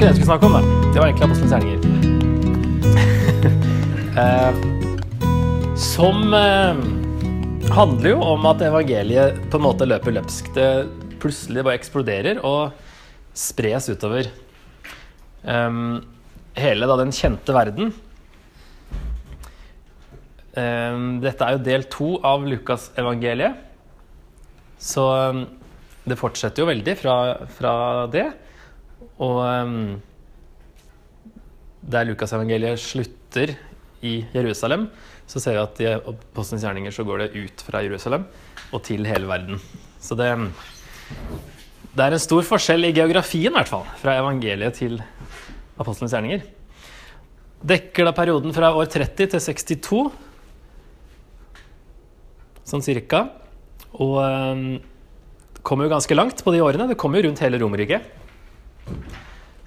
ikke det jeg skulle snakke om, da. Det var egentlig apostelens gjerninger. Eh, som eh, handler jo om at evangeliet på en måte løper løpsk. Det plutselig bare eksploderer og spres utover um, hele da, den kjente verden. Um, dette er jo del to av Lukasevangeliet. Så um, det fortsetter jo veldig fra, fra det. Og um, der Lukasevangeliet slutter i Jerusalem, så ser vi at i Apostlenes gjerninger så går det ut fra Jerusalem og til hele verden. Så det, det er en stor forskjell i geografien, i hvert fall, fra evangeliet til Apostlenes gjerninger. Dekker da perioden fra år 30 til 62, sånn cirka. Og um, kommer jo ganske langt på de årene. Det kommer jo rundt hele Romerriket.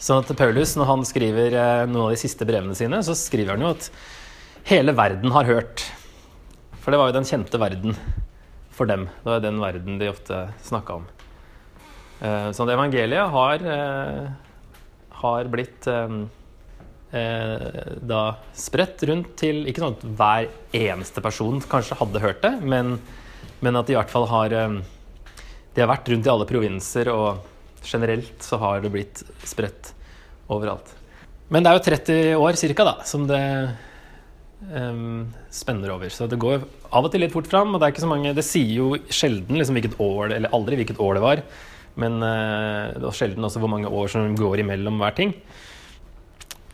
Sånn at Paulus, når han skriver eh, noen av de siste brevene sine, så skriver han jo at hele verden har hørt. For det var jo den kjente verden for dem. Det var den verden de ofte snakka om. Eh, sånn at evangeliet har, eh, har blitt da spredt rundt til Ikke sånn at hver eneste person kanskje hadde hørt det, men, men at de i hvert fall har De har vært rundt i alle provinser og generelt så har det blitt spredt overalt. Men det er jo 30 år cirka som det um, spenner over. Så det går av og til litt fort fram. Og det er ikke så mange Det sier jo sjelden liksom hvilket år, eller aldri hvilket år det var. Men uh, det var sjelden også hvor mange år som går imellom hver ting.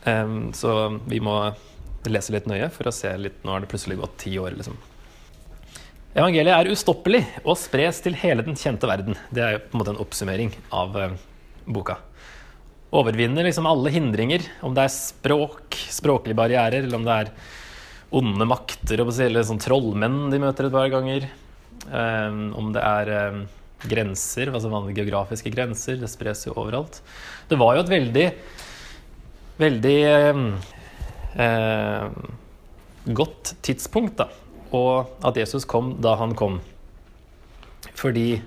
Um, så vi må lese litt nøye for å se litt Nå har det plutselig gått ti år, liksom. Evangeliet er ustoppelig og spres til hele den kjente verden. Det er på en måte en oppsummering av uh, boka. Overvinner liksom alle hindringer, om det er språk, språklige barrierer, eller om det er onde makter, eller sånn trollmenn de møter et par ganger. Um, om det er um, grenser, altså vanlige geografiske grenser. Det spres jo overalt. Det var jo et veldig, veldig um, godt tidspunkt, da og at Jesus kom da han kom. Fordi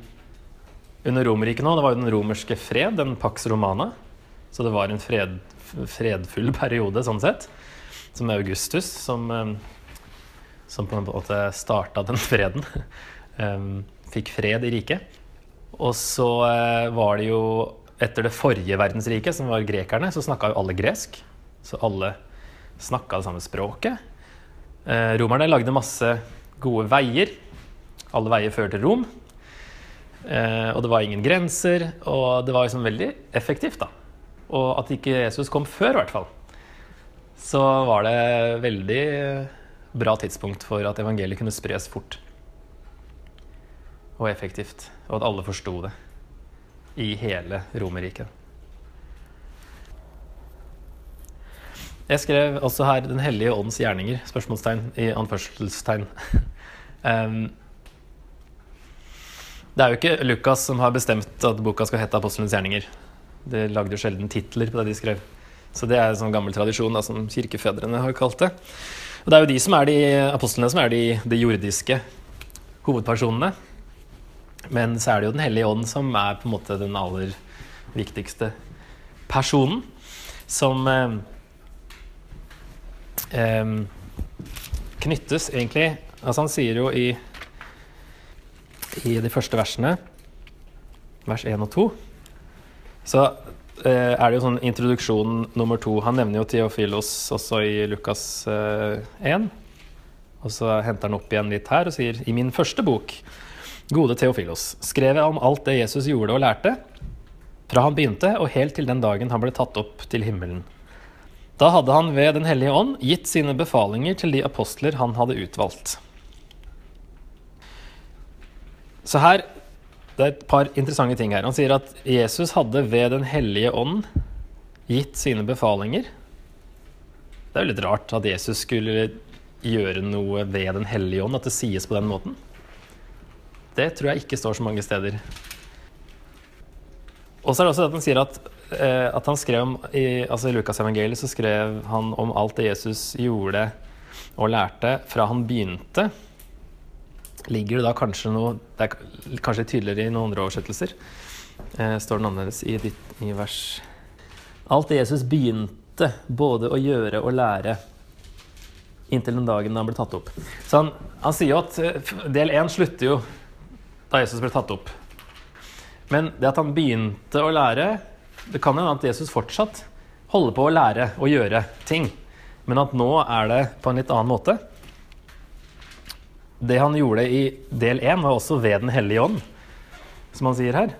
under Romerriket nå, det var jo den romerske fred, den pax romana, så det var en fred, fredfull periode sånn sett, som Augustus, som, eh, som på en måte starta den freden, eh, fikk fred i riket. Og så eh, var det jo etter det forrige verdensriket, som var grekerne, så snakka jo alle gresk. Så alle snakka det samme språket. Eh, romerne lagde masse gode veier. Alle veier fører til Rom. Eh, og det var ingen grenser, og det var liksom veldig effektivt. da. Og at ikke Jesus kom før, i hvert fall, så var det veldig bra tidspunkt for at evangeliet kunne spres fort og effektivt, og at alle forsto det i hele Romerriket. Jeg skrev også her 'Den hellige åndens gjerninger', spørsmålstegn i anførselstegn. um, det er jo ikke Lukas som har bestemt at boka skal hete 'Apostelens gjerninger'. De lagde jo sjelden titler på det de skrev. Så det er en sånn gammel tradisjon da, som kirkefedrene har kalt det. Og det er jo de som er de apostlene som er de, de jordiske hovedpersonene. Men så er det jo Den hellige ånd som er på en måte den aller viktigste personen. Som eh, knyttes egentlig Altså han sier jo i, i de første versene, vers 1 og 2, så eh, er det jo sånn introduksjon nummer to. Han nevner jo Theofilos også i Lukas eh, 1. Og så henter han opp igjen litt her og sier i min første bok, Gode Theofilos, skrev jeg om alt det Jesus gjorde og lærte, fra han begynte og helt til den dagen han ble tatt opp til himmelen. Da hadde han ved Den hellige ånd gitt sine befalinger til de apostler han hadde utvalgt. Så her det er et par interessante ting her. Han sier at Jesus hadde ved Den hellige ånd gitt sine befalinger. Det er jo litt rart at Jesus skulle gjøre noe ved Den hellige ånd, at det sies på den måten. Det tror jeg ikke står så mange steder. Og så er det også at han sier at at han skrev om I, altså i Lukasevangeliet så skrev han om alt det Jesus gjorde og lærte fra han begynte. Ligger det da kanskje noe Det er kanskje tydeligere i noen andre oversettelser. Eh, står den annerledes i, ditt, i vers Alt det Jesus begynte både å gjøre og lære inntil den dagen han ble tatt opp. Så han, han sier jo at eh, del én slutter jo da Jesus ble tatt opp. Men det at han begynte å lære Det kan hende at Jesus fortsatt holder på å lære å gjøre ting, men at nå er det på en litt annen måte. Det han gjorde i del én, var også ved Den hellige ånd, som han sier her.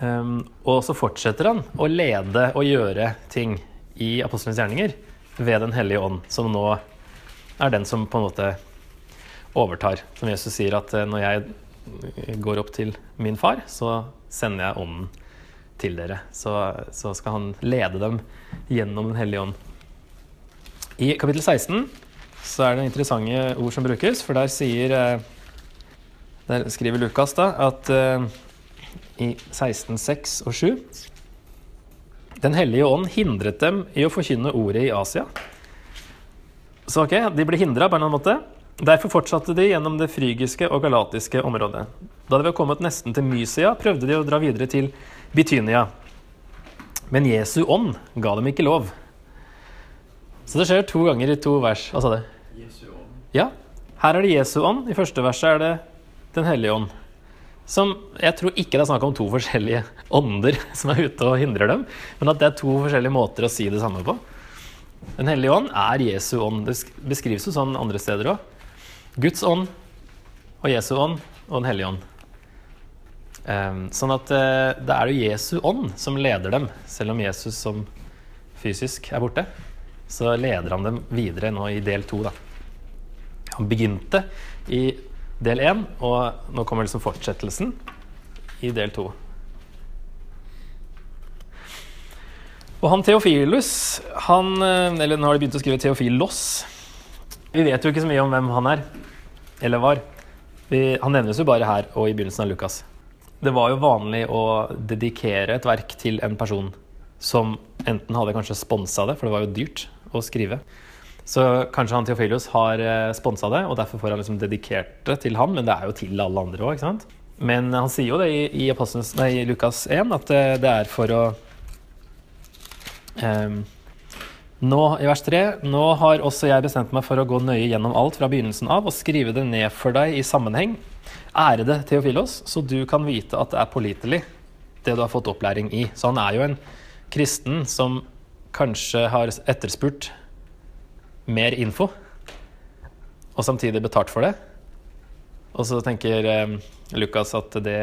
Um, og så fortsetter han å lede og gjøre ting i apostelens gjerninger ved Den hellige ånd, som nå er den som på en måte overtar. Som Jesus sier at eh, når jeg går opp til min far, så sender jeg ånden til dere. Så, så skal han lede dem gjennom Den hellige ånd. I kapittel 16 så er det interessante ord som brukes, for der sier eh, Der skriver Lukas da at uh, i 16, 6 og 7 Den hellige ånd hindret dem i å forkynne ordet i Asia. Så ok, de ble hindra på en eller annen måte. Derfor fortsatte de gjennom det frygiske og galatiske området. Da de var kommet nesten til Mysia, prøvde de å dra videre til Bitynia. Men Jesu ånd ga dem ikke lov. Så det skjer to ganger i to vers. Hva sa du? Jesu ånd. Ja. Her er det Jesu ånd. I første verset er det Den hellige ånd. Som jeg tror ikke det er snakk om to forskjellige ånder som er ute og hindrer dem, men at det er to forskjellige måter å si det samme på. Den hellige ånd er Jesu ånd. Det beskrives jo sånn andre steder òg. Guds ånd og Jesu ånd og Den hellige ånd. Um, sånn at uh, det er jo Jesu ånd som leder dem, selv om Jesus som fysisk er borte. Så leder han dem videre nå i del to. Han begynte i del én, og nå kommer liksom fortsettelsen i del to. Og han Theofilus, han eh, Eller nå har de begynt å skrive Theofilos. Vi vet jo ikke så mye om hvem han er, eller var. Vi, han nevnes jo bare her og i begynnelsen av Lukas. Det var jo vanlig å dedikere et verk til en person som enten hadde kanskje sponsa det, for det var jo dyrt å skrive. Så kanskje han Theofilius har eh, sponsa det, og derfor får han liksom dedikert det til han, men det er jo til alle andre òg, ikke sant? Men han sier jo det i, i, nei, Lukas 1, at eh, det er for å um, nå, i vers 3, nå har også jeg bestemt meg for å gå nøye gjennom alt fra begynnelsen av og skrive det ned for deg i sammenheng. Ærede Theofilos, så du kan vite at det er pålitelig, det du har fått opplæring i. Så han er jo en kristen som kanskje har etterspurt mer info, og samtidig betalt for det. Og så tenker eh, Lukas at det,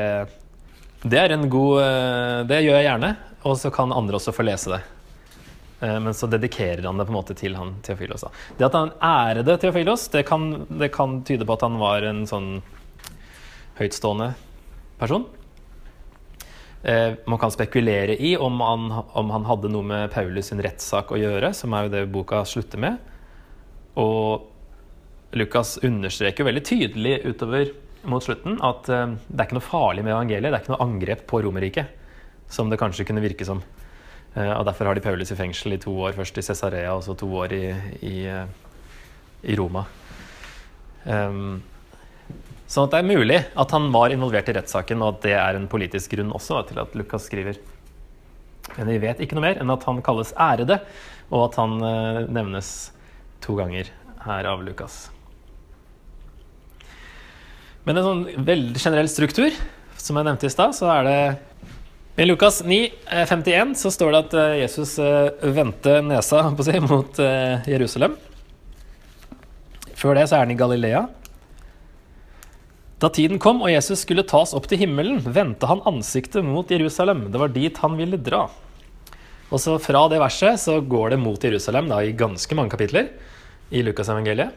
det er en god eh, Det gjør jeg gjerne, og så kan andre også få lese det. Eh, men så dedikerer han det på en måte til han Theofilos. Det at han ærede Theofilos, det kan, det kan tyde på at han var en sånn høytstående person. Eh, man kan spekulere i om han, om han, hadde noe med Paulus sin rettssak å gjøre, som er jo det boka slutter med. Og Lukas understreker veldig tydelig utover mot slutten at eh, det er ikke noe farlig med evangeliet, det er ikke noe angrep på Romerriket, som det kanskje kunne virke som. Eh, og Derfor har de Paulus i fengsel i to år, først i Cesarea og så to år i, i, eh, i Roma. Um, sånn at det er mulig at han var involvert i rettssaken, og at det er en politisk grunn også til at Lukas skriver. Men vi vet ikke noe mer enn at han kalles ærede, og at han uh, nevnes to ganger her av Lukas. Men en sånn veldig generell struktur, som jeg nevnte i stad, så er det i Lukas 9, 51 eh, så står det at eh, Jesus eh, vendte nesa si, mot Jerusalem. Før det så er han i Galilea. Da tiden kom og Jesus skulle tas opp til himmelen, vendte han ansiktet mot Jerusalem. Det var dit han ville dra. Og så Fra det verset så går det mot Jerusalem da, i ganske mange kapitler i Lukasevangeliet.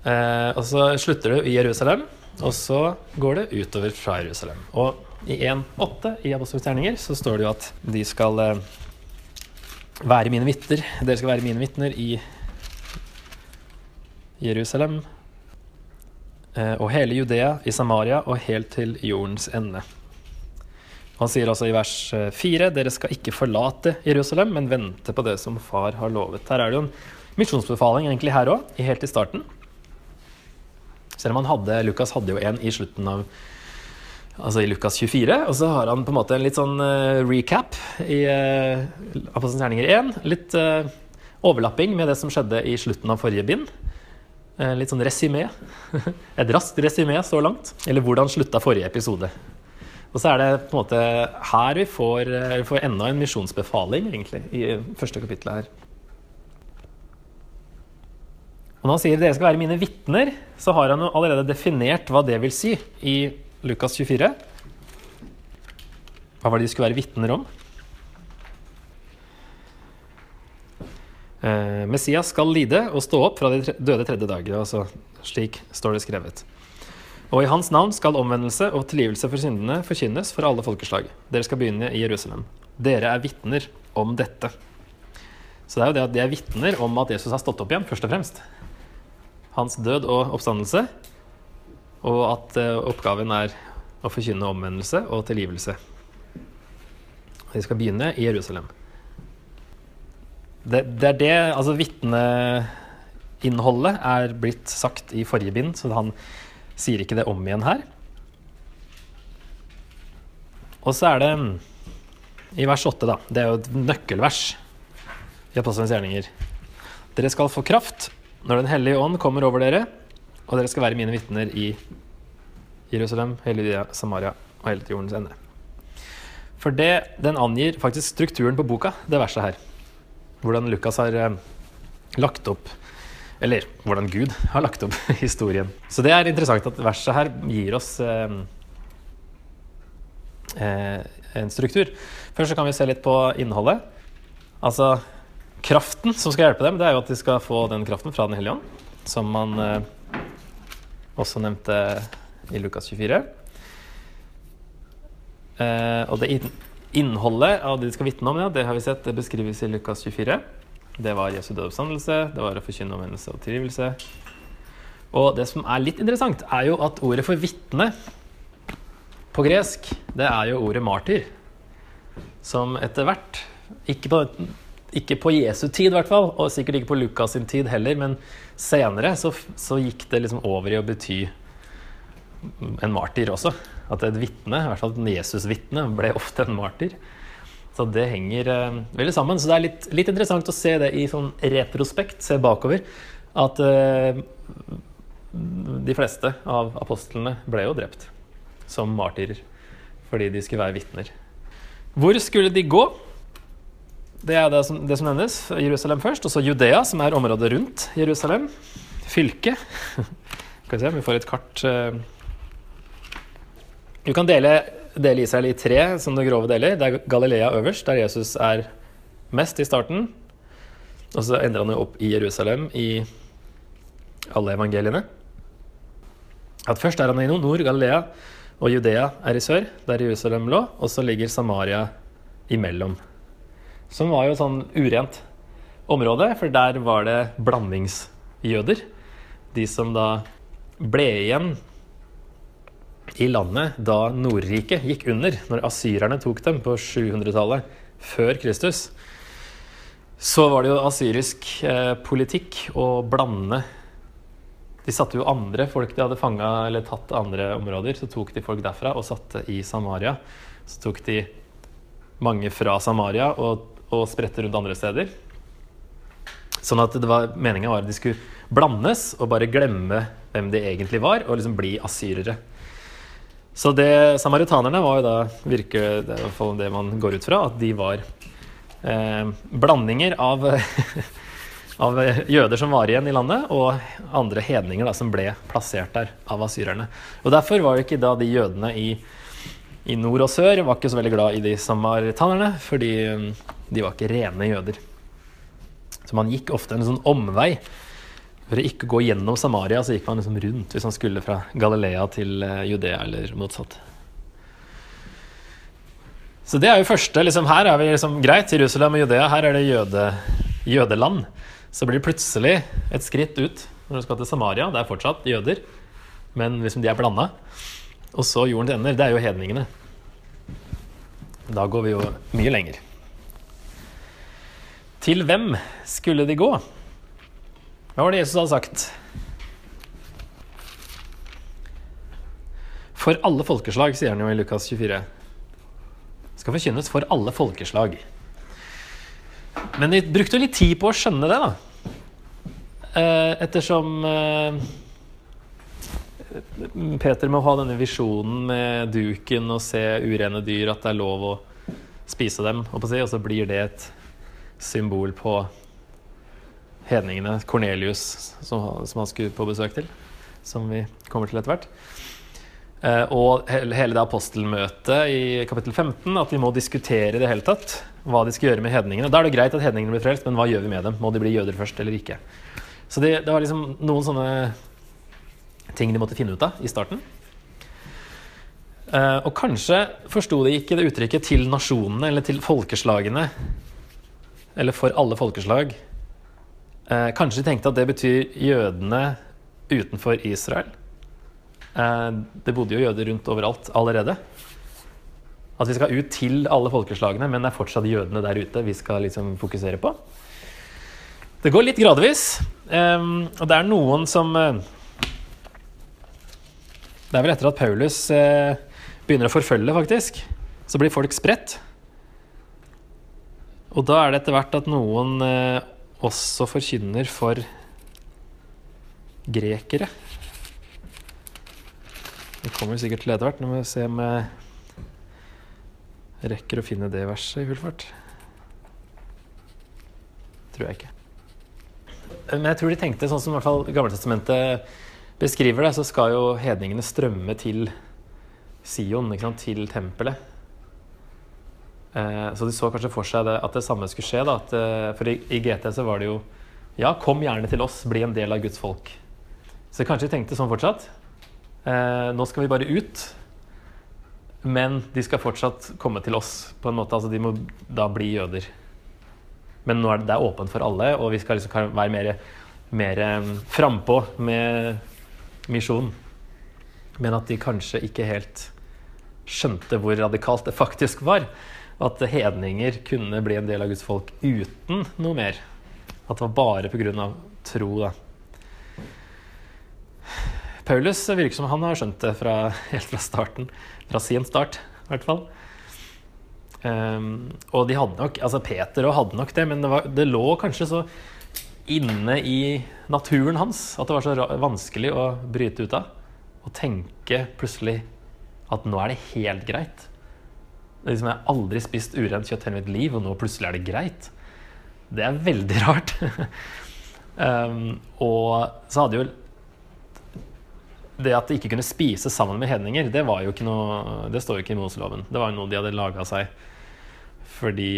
Eh, og så slutter det i Jerusalem, og så går det utover fra Jerusalem. Og i 1.8 i Apostelens terninger så står det jo at de skal eh, være mine vitner. Dere skal være mine vitner i Jerusalem eh, og hele Judea, i Samaria og helt til jordens ende. Han sier altså i vers 4.: Dere skal ikke forlate Jerusalem, men vente på det som far har lovet. Her er det jo en misjonsbefaling egentlig her òg, helt i starten. Selv om han hadde, Lukas hadde jo en i slutten av altså i Lukas 24. Og så har han på en måte en litt sånn uh, recap i uh, Apostelens gjerninger 1. Litt uh, overlapping med det som skjedde i slutten av forrige bind. Uh, litt sånn resymé. Et raskt resymé så langt. Eller hvordan slutta forrige episode. Og så er det på en måte her vi får, vi får enda en misjonsbefaling, egentlig, i første kapittelet her. Og når han sier dere skal være mine vitner, så har han jo allerede definert hva det vil si i Lukas 24. Hva var det de skulle være vitner om? Eh, Messias skal lide og stå opp fra de døde tredje dager. Altså, slik står det skrevet. Og i hans navn skal omvendelse og tilgivelse for syndene forkynnes for alle folkeslag. Dere skal begynne i Jerusalem. Dere er vitner om dette. Så det er jo det at de er vitner om at Jesus har stått opp igjen, først og fremst. Hans død og oppstandelse og at eh, oppgaven er å forkynne omvendelse og tilgivelse. Vi skal begynne i Jerusalem. Det, det er det Altså, vitneinnholdet er blitt sagt i forrige bind, så han sier ikke det om igjen her. Og så er det i vers 8, da. Det er jo et nøkkelvers i Apostelens gjerninger. Dere skal få kraft når Den hellige ånd kommer over dere og dere skal være mine vitner i Jerusalem, hele Judea, Samaria og hele til jordens ende. For det, den angir faktisk strukturen på boka, det verset her. Hvordan Lukas har eh, lagt opp Eller hvordan Gud har lagt opp historien. Så det er interessant at verset her gir oss eh, eh, en struktur. Først så kan vi se litt på innholdet. Altså kraften som skal hjelpe dem, det er jo at de skal få den kraften fra Den hellige ånd, som man eh, også nevnte i Lukas 24. Eh, og det innholdet av det de skal vitne om, ja, det har vi sett det beskrives i Lukas 24. Det var Jesu død oppstandelse, det var å forkynne omvendelse og tilgivelse. Og det som er litt interessant, er jo at ordet for vitne på gresk, det er jo ordet martyr. Som etter hvert, ikke på, ikke på Jesu tid i hvert fall, og sikkert ikke på Lukas sin tid heller, men senere så, så gikk det liksom over i å bety en martyr også. At et vitne, i hvert fall et Jesus-vitne, ble ofte en martyr. Så det henger uh, veldig sammen. Så det er litt, litt, interessant å se det i sånn retrospekt, se bakover. At uh, de fleste av apostlene ble jo drept som martyrer fordi de skulle være vitner. Hvor skulle de gå? Det er det som, det som nevnes. Jerusalem først, og så Judea, som er området rundt Jerusalem. Fylke. Skal vi se om vi får et kart. Eh. Du kan dele, dele Israel i tre sånne grove deler. Det er Galilea øverst, der Jesus er mest i starten. Og så endrer han jo opp i Jerusalem i alle evangeliene. At først er han i nord, Galilea, og Judea er i sør, der Jerusalem lå. Og så ligger Samaria imellom. Som var jo et sånn urent område, for der var det blandingsjøder. De som da ble igjen i landet da Nordriket gikk under, når asyrerne tok dem på 700-tallet før Kristus. Så var det jo asyrisk eh, politikk å blande De satte jo andre folk de hadde fanga eller tatt andre områder. Så tok de folk derfra og satte i Samaria. Så tok de mange fra Samaria og og sprette rundt andre steder. Sånn at det var, meninga var at de skulle blandes og bare glemme hvem de egentlig var, og liksom bli asyrere. Så det, samaritanerne var jo da virker det er i hvert fall det man går ut fra, at de var eh, blandinger av, av jøder som var igjen i landet, og andre hedninger da, som ble plassert der av asyrerne. Og Derfor var jo ikke da de jødene i, i nord og sør var ikke så veldig glad i de samaritanerne, fordi de var ikke rene jøder. Så man gikk ofte en sånn omvei. For å ikke gå gjennom Samaria, så gikk man liksom rundt hvis man skulle fra Galilea til eh, Judea eller motsatt. Så det er jo første. Liksom, her er vi liksom greit. Jerusalem og Judea, her er det jøde, jødeland. Så blir det plutselig et skritt ut når du skal til Samaria. Det er fortsatt jøder, men liksom de er blanda. Og så jordens ender. Det er jo hedningene. Da går vi jo mye lenger. Til hvem skulle de gå? Hva var det Jesus hadde sagt? For alle folkeslag, sier han jo i Lukas 24. Skal forkynnes for alle folkeslag. Men de brukte litt tid på å skjønne det, da. Eh, ettersom Peter må ha denne visjonen med duken og se urene dyr, at det er lov å spise dem, og så blir det et symbol på hedningene. Kornelius, som, som han skulle på besøk til, som vi kommer til etter hvert. Eh, og hele det apostelmøtet i kapittel 15, at de må diskutere i det hele tatt hva de skal gjøre med hedningene. Da er det greit at hedningene blir frelst, men hva gjør vi med dem? Må de bli jøder først eller ikke? Så det, det var liksom noen sånne ting de måtte finne ut av i starten. Uh, og kanskje forsto de ikke det uttrykket 'til nasjonene' eller 'til folkeslagene', eller 'for alle folkeslag'. Uh, kanskje de tenkte at det betyr jødene utenfor Israel. Uh, det bodde jo jøder rundt overalt allerede. At vi skal ut til alle folkeslagene, men det er fortsatt jødene der ute vi skal liksom fokusere på. Det går litt gradvis. Og det er noen som Det er vel etter at Paulus uh, begynner å forfølge, faktisk, så blir folk spredt. Og da er det etter hvert at noen uh, også forkynner for grekere. Det kommer sikkert til etter hvert. Nå må vi se om jeg rekker å finne det verset i full fart. Tror jeg ikke. Men jeg tror de tenkte, sånn som i hvert fall Gammeltestamentet beskriver det, så skal jo hedningene strømme til Sion, til tempelet. Eh, så de så kanskje for seg det, at det samme skulle skje. Da, at, eh, for i, i, GT så var det jo Ja, kom gjerne til oss, bli en del av Guds folk. Så kanskje de tenkte sånn fortsatt. Eh, nå skal vi bare ut. Men de skal fortsatt komme til oss. på en måte, altså De må da bli jøder. Men nå er det, det er åpent for alle, og vi skal liksom være mer, mer um, frampå med misjon. Men at de kanskje ikke helt skjønte hvor radikalt det faktisk var. At hedninger kunne bli en del av Guds folk uten noe mer. At det var bare pga. tro. da. Paulus virker som han har skjønt det fra, helt fra starten. Fra sin start, i hvert fall. Um, og de hadde nok Altså Peter òg hadde nok det, men det, var, det, lå kanskje så inne i naturen hans at det var så vanskelig å bryte ut av. Og tenke plutselig at nå er det helt greit. Det liksom, jeg har aldri spist urent kjøtt hele mitt liv, og nå plutselig er det greit. Det er veldig rart. um, og så hadde jo det at de ikke kunne spise sammen med hedninger, det, var jo ikke noe, det står jo ikke i Moseloven. Det var jo noe de hadde laga seg fordi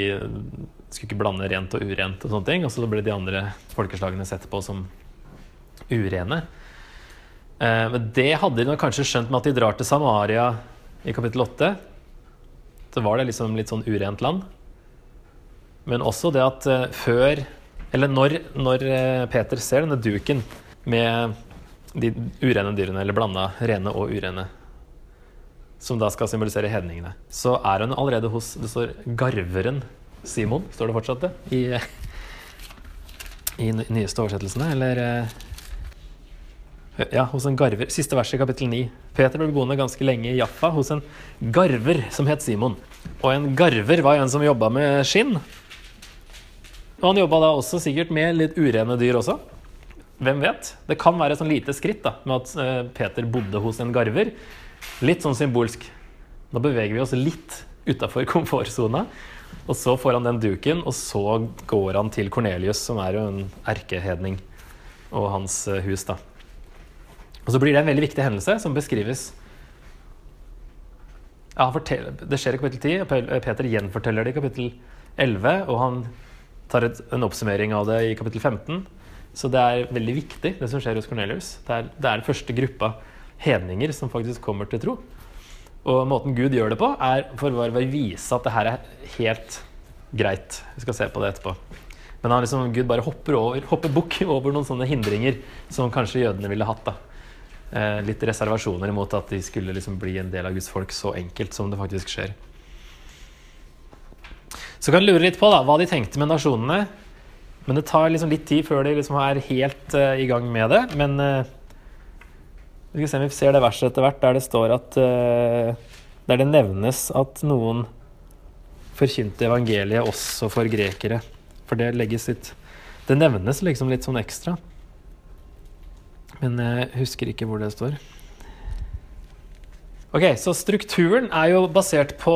skulle ikke blande rent og urent. Og sånne ting, og så ble de andre folkeslagene sett på som urene. Eh, men det hadde de kanskje skjønt med at de drar til Samaria i kapittel 8. Så var det liksom litt sånn urent land. Men også det at eh, før Eller når, når eh, Peter ser denne duken med de urene dyrene, eller blanda rene og urene, som da skal symbolisere hedningene, så er hun allerede hos Det står garveren Simon, står det fortsatt det? I, i nyeste oversettelsene, eller eh, Ja, hos en garver. Siste vers i kapittel 9. Peter ble boende ganske lenge i Jaffa hos en garver som het Simon. Og en garver var en som jobba med skinn. Og han jobba da også sikkert med litt urene dyr også. Hvem vet? Det kan være et sånn lite skritt da, med at uh, Peter bodde hos en garver. Litt sånn symbolsk. Da beveger vi oss litt utafor komfortsona. Og så får han den duken, og så går han til Kornelius, som er jo en erkehedning, og hans uh, hus. da. Og så blir det en veldig viktig hendelse som beskrives ja, Det skjer i kapittel 10, og Peter gjenforteller det i kapittel 11, og han tar et, en oppsummering av det i kapittel 15. Så det er veldig viktig, det som skjer hos Cornelius. Det er, det er den første gruppa hedninger som faktisk kommer til tro. Og måten Gud gjør det på, er for å vise at det her er helt greit. Vi skal se på det etterpå. Men han liksom, Gud bare hopper, over, hopper bukk over noen sånne hindringer som kanskje jødene ville hatt. da. Eh, litt reservasjoner mot at de skulle liksom bli en del av Guds folk så enkelt som det faktisk skjer. Så kan du lure litt på da, hva de tenkte med nasjonene. Men det tar liksom litt tid før de liksom er helt uh, i gang med det. Men uh, Vi skal se om vi ser det verset etter hvert, der det står at eh, Der det nevnes at noen forkynte evangeliet også for grekere. For det legges litt Det nevnes liksom litt sånn ekstra. Men jeg husker ikke hvor det står. Ok, Så strukturen er jo basert på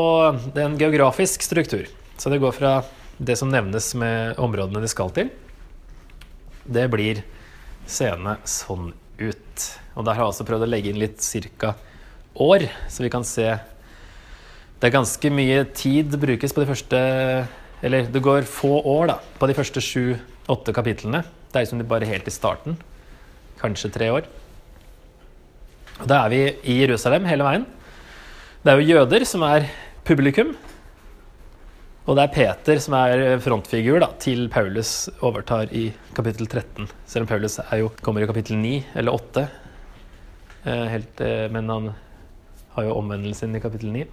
en geografisk struktur. Så det går fra det som nevnes med områdene de skal til. Det blir seende sånn ut. Og der har jeg også prøvd å legge inn litt cirka år, så vi kan se Det er ganske mye tid brukes på de første Eller det går få år da, på de første sju-åtte kapitlene. Det er liksom bare helt i starten. Kanskje tre år. Og da er vi i Jerusalem hele veien. Det er jo jøder som er publikum. Og det er Peter som er frontfigur da, til Paulus overtar i kapittel 13. Selv om Paulus jo, kommer i kapittel 9 eller 8. Eh, helt, eh, men han har jo omvendelsen i kapittel 9.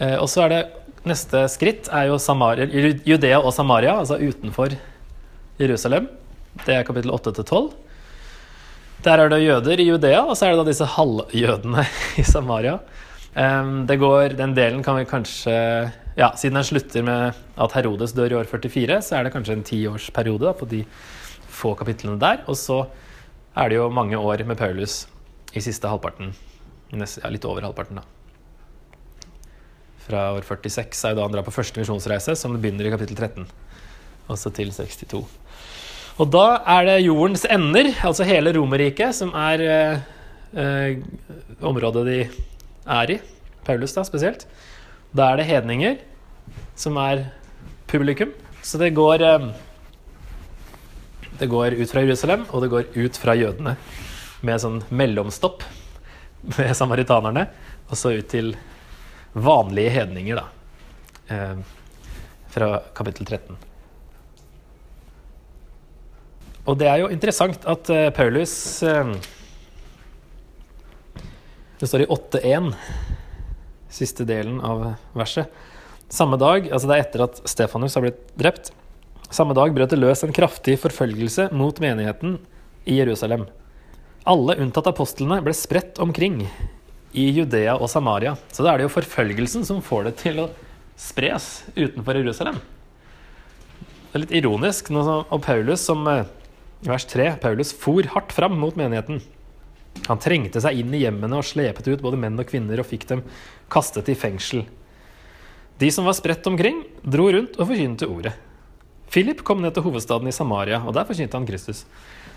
Eh, og så er det neste skritt er jo Samaria, Judea og Samaria, altså utenfor Jerusalem. Det er kapittel 8-12. Der er det jøder i Judea, og så er det da disse halvjødene i Samaria. Det går, Den delen kan vi kanskje ja, Siden den slutter med at Herodes dør i år 44, så er det kanskje en tiårsperiode på de få kapitlene der. Og så er det jo mange år med Paulus i siste halvparten. ja, litt over halvparten, da. Fra år 46 er jo da han drar på første misjonsreise, som begynner i kapittel 13. Også til 62. Og da er det jordens ender, altså hele Romerriket, som er eh, eh, området de er i. Paulus, da, spesielt. Da er det hedninger som er publikum. Så det går eh, Det går ut fra Jerusalem, og det går ut fra jødene. Med sånn mellomstopp med samaritanerne, og så ut til vanlige hedninger, da. Eh, fra kapittel 13. Og det er jo interessant at uh, Paulus Det står i 8.1, siste delen av verset. Samme dag, altså det er etter at Stefanus har blitt drept, samme dag brøt det løs en kraftig forfølgelse mot menigheten i Jerusalem. Alle unntatt apostlene ble spredt omkring i Judea og Samaria. Så da er det jo forfølgelsen som får det til å spres utenfor Jerusalem. Det er litt ironisk. Og Paulus som uh, Vers 3. Paulus for hardt fram mot menigheten. Han trengte seg inn i hjemmene og slepet ut både menn og kvinner og fikk dem kastet i fengsel. De som var spredt omkring, dro rundt og forkynte ordet. Philip kom ned til hovedstaden i Samaria, og der forkynte han Kristus.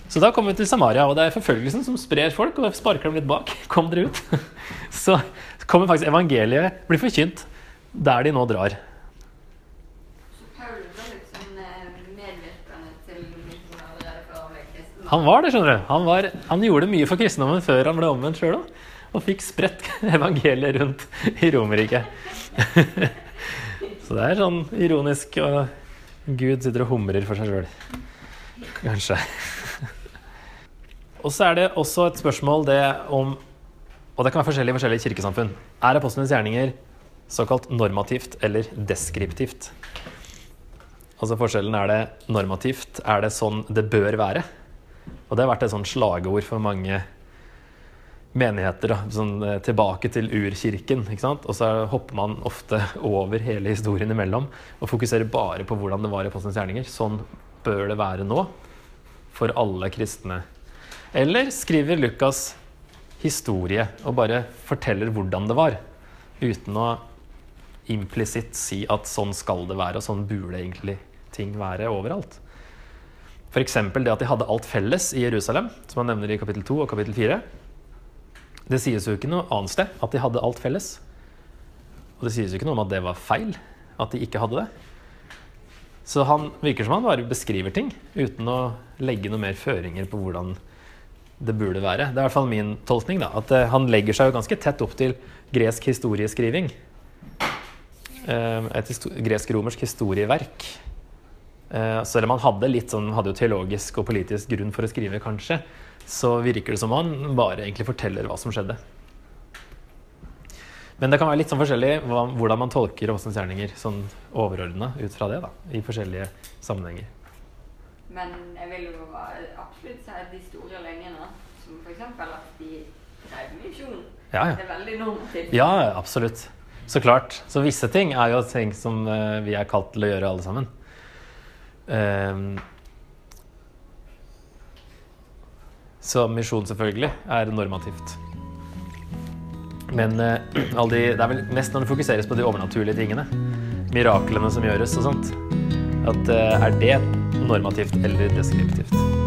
Så da kommer vi til Samaria, og det er forfølgelsen som sprer folk, og sparker dem litt bak. Kom dere ut. Så kommer faktisk evangeliet blir forkynt der de nå drar. Han var det, skjønner du. Han, var, han gjorde mye for kristendommen før han ble omvendt sjøl òg. Og fikk spredt evangeliet rundt i Romerriket. Så det er sånn ironisk, og Gud sitter og humrer for seg sjøl. Kanskje. Og så er det også et spørsmål det om Og det kan være forskjellig i forskjellige kirkesamfunn. Er apostlenes gjerninger såkalt normativt eller deskriptivt? Altså forskjellen er det normativt? Er det sånn det bør være? Og det har vært et sånt slagord for mange menigheter. Da. Sånn, eh, tilbake til urkirken. ikke sant? Og så hopper man ofte over hele historien imellom og fokuserer bare på hvordan det var i Apostelens gjerninger. Sånn bør det være nå for alle kristne. Eller skriver Lukas historie og bare forteller hvordan det var, uten å implisitt si at sånn skal det være, og sånn burde egentlig ting være overalt. F.eks. det at de hadde alt felles i Jerusalem, som han nevner i kapittel 2 og kapittel 4. Det sies jo ikke noe annet sted at de hadde alt felles. Og det sies jo ikke noe om at det var feil, at de ikke hadde det. Så han virker som han bare beskriver ting uten å legge noe mer føringer på hvordan det burde være. Det er i hvert fall min tolkning. da, At uh, han legger seg jo ganske tett opp til gresk historieskriving. Uh, et gresk-romersk historieverk. Eh, selv om han hadde sånn, hadde jo teologisk og politisk grunn for å skrive, kanskje, så virker det som han bare egentlig forteller hva som skjedde. Men det kan være litt sånn forskjellig hvordan man tolker Åsens gjerninger sånn overordna ut fra det, da, i forskjellige sammenhenger. Men jeg vil jo absolutt si at de store linjene, som f.eks. at de drev misjon, Ja, ja. det er veldig normativt. Ja, absolutt. Så klart. Så visse ting er jo ting som eh, vi er kalt til å gjøre, alle sammen. Ehm, så misjon, selvfølgelig, er normativt. Men alle de, det er vel mest når det fokuseres på de overnaturlige tingene, miraklene som gjøres og sånt, at eh, er det normativt eller deskriptivt?